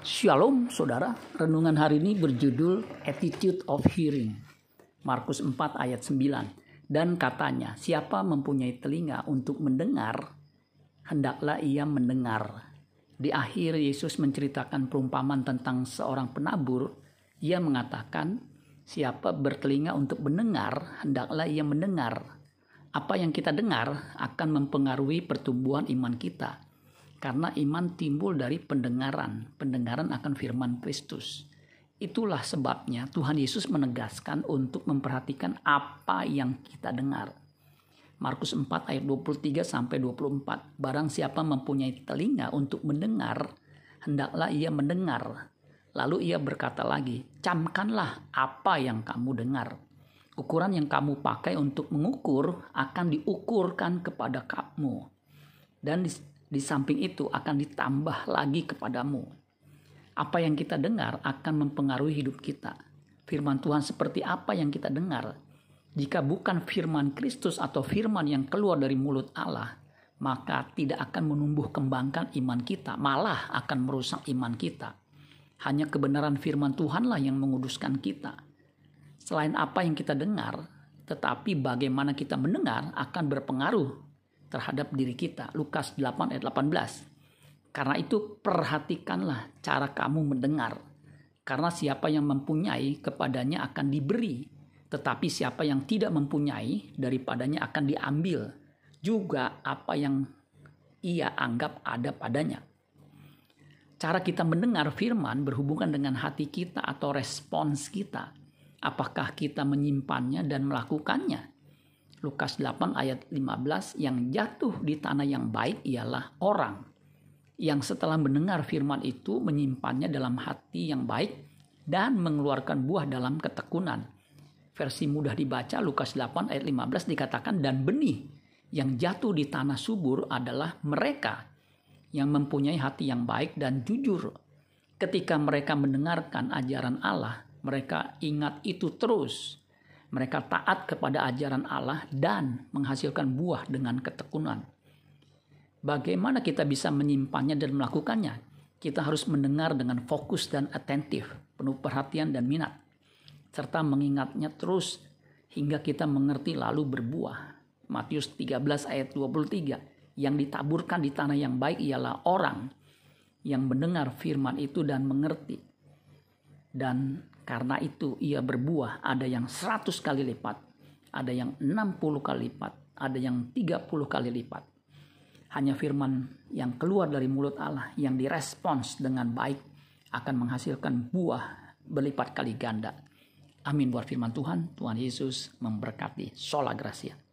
Shalom saudara, renungan hari ini berjudul Attitude of Hearing. Markus 4 ayat 9. Dan katanya, siapa mempunyai telinga untuk mendengar, hendaklah ia mendengar. Di akhir Yesus menceritakan perumpamaan tentang seorang penabur. Ia mengatakan, siapa bertelinga untuk mendengar, hendaklah ia mendengar. Apa yang kita dengar akan mempengaruhi pertumbuhan iman kita karena iman timbul dari pendengaran, pendengaran akan firman Kristus. Itulah sebabnya Tuhan Yesus menegaskan untuk memperhatikan apa yang kita dengar. Markus 4 ayat 23 sampai 24. Barang siapa mempunyai telinga untuk mendengar, hendaklah ia mendengar. Lalu ia berkata lagi, camkanlah apa yang kamu dengar. Ukuran yang kamu pakai untuk mengukur akan diukurkan kepada kamu. Dan di samping itu akan ditambah lagi kepadamu. Apa yang kita dengar akan mempengaruhi hidup kita. Firman Tuhan seperti apa yang kita dengar. Jika bukan firman Kristus atau firman yang keluar dari mulut Allah, maka tidak akan menumbuh kembangkan iman kita, malah akan merusak iman kita. Hanya kebenaran firman Tuhanlah yang menguduskan kita. Selain apa yang kita dengar, tetapi bagaimana kita mendengar akan berpengaruh terhadap diri kita. Lukas 8 ayat 18. Karena itu perhatikanlah cara kamu mendengar. Karena siapa yang mempunyai kepadanya akan diberi. Tetapi siapa yang tidak mempunyai daripadanya akan diambil. Juga apa yang ia anggap ada padanya. Cara kita mendengar firman berhubungan dengan hati kita atau respons kita. Apakah kita menyimpannya dan melakukannya? Lukas 8 ayat 15 yang jatuh di tanah yang baik ialah orang yang setelah mendengar firman itu menyimpannya dalam hati yang baik dan mengeluarkan buah dalam ketekunan. Versi mudah dibaca Lukas 8 ayat 15 dikatakan dan benih yang jatuh di tanah subur adalah mereka yang mempunyai hati yang baik dan jujur. Ketika mereka mendengarkan ajaran Allah, mereka ingat itu terus mereka taat kepada ajaran Allah dan menghasilkan buah dengan ketekunan. Bagaimana kita bisa menyimpannya dan melakukannya? Kita harus mendengar dengan fokus dan atentif, penuh perhatian dan minat, serta mengingatnya terus hingga kita mengerti lalu berbuah. Matius 13 ayat 23, yang ditaburkan di tanah yang baik ialah orang yang mendengar firman itu dan mengerti. Dan karena itu ia berbuah ada yang 100 kali lipat, ada yang 60 kali lipat, ada yang 30 kali lipat. Hanya firman yang keluar dari mulut Allah yang direspons dengan baik akan menghasilkan buah berlipat kali ganda. Amin buat firman Tuhan. Tuhan Yesus memberkati. Sola Gracia.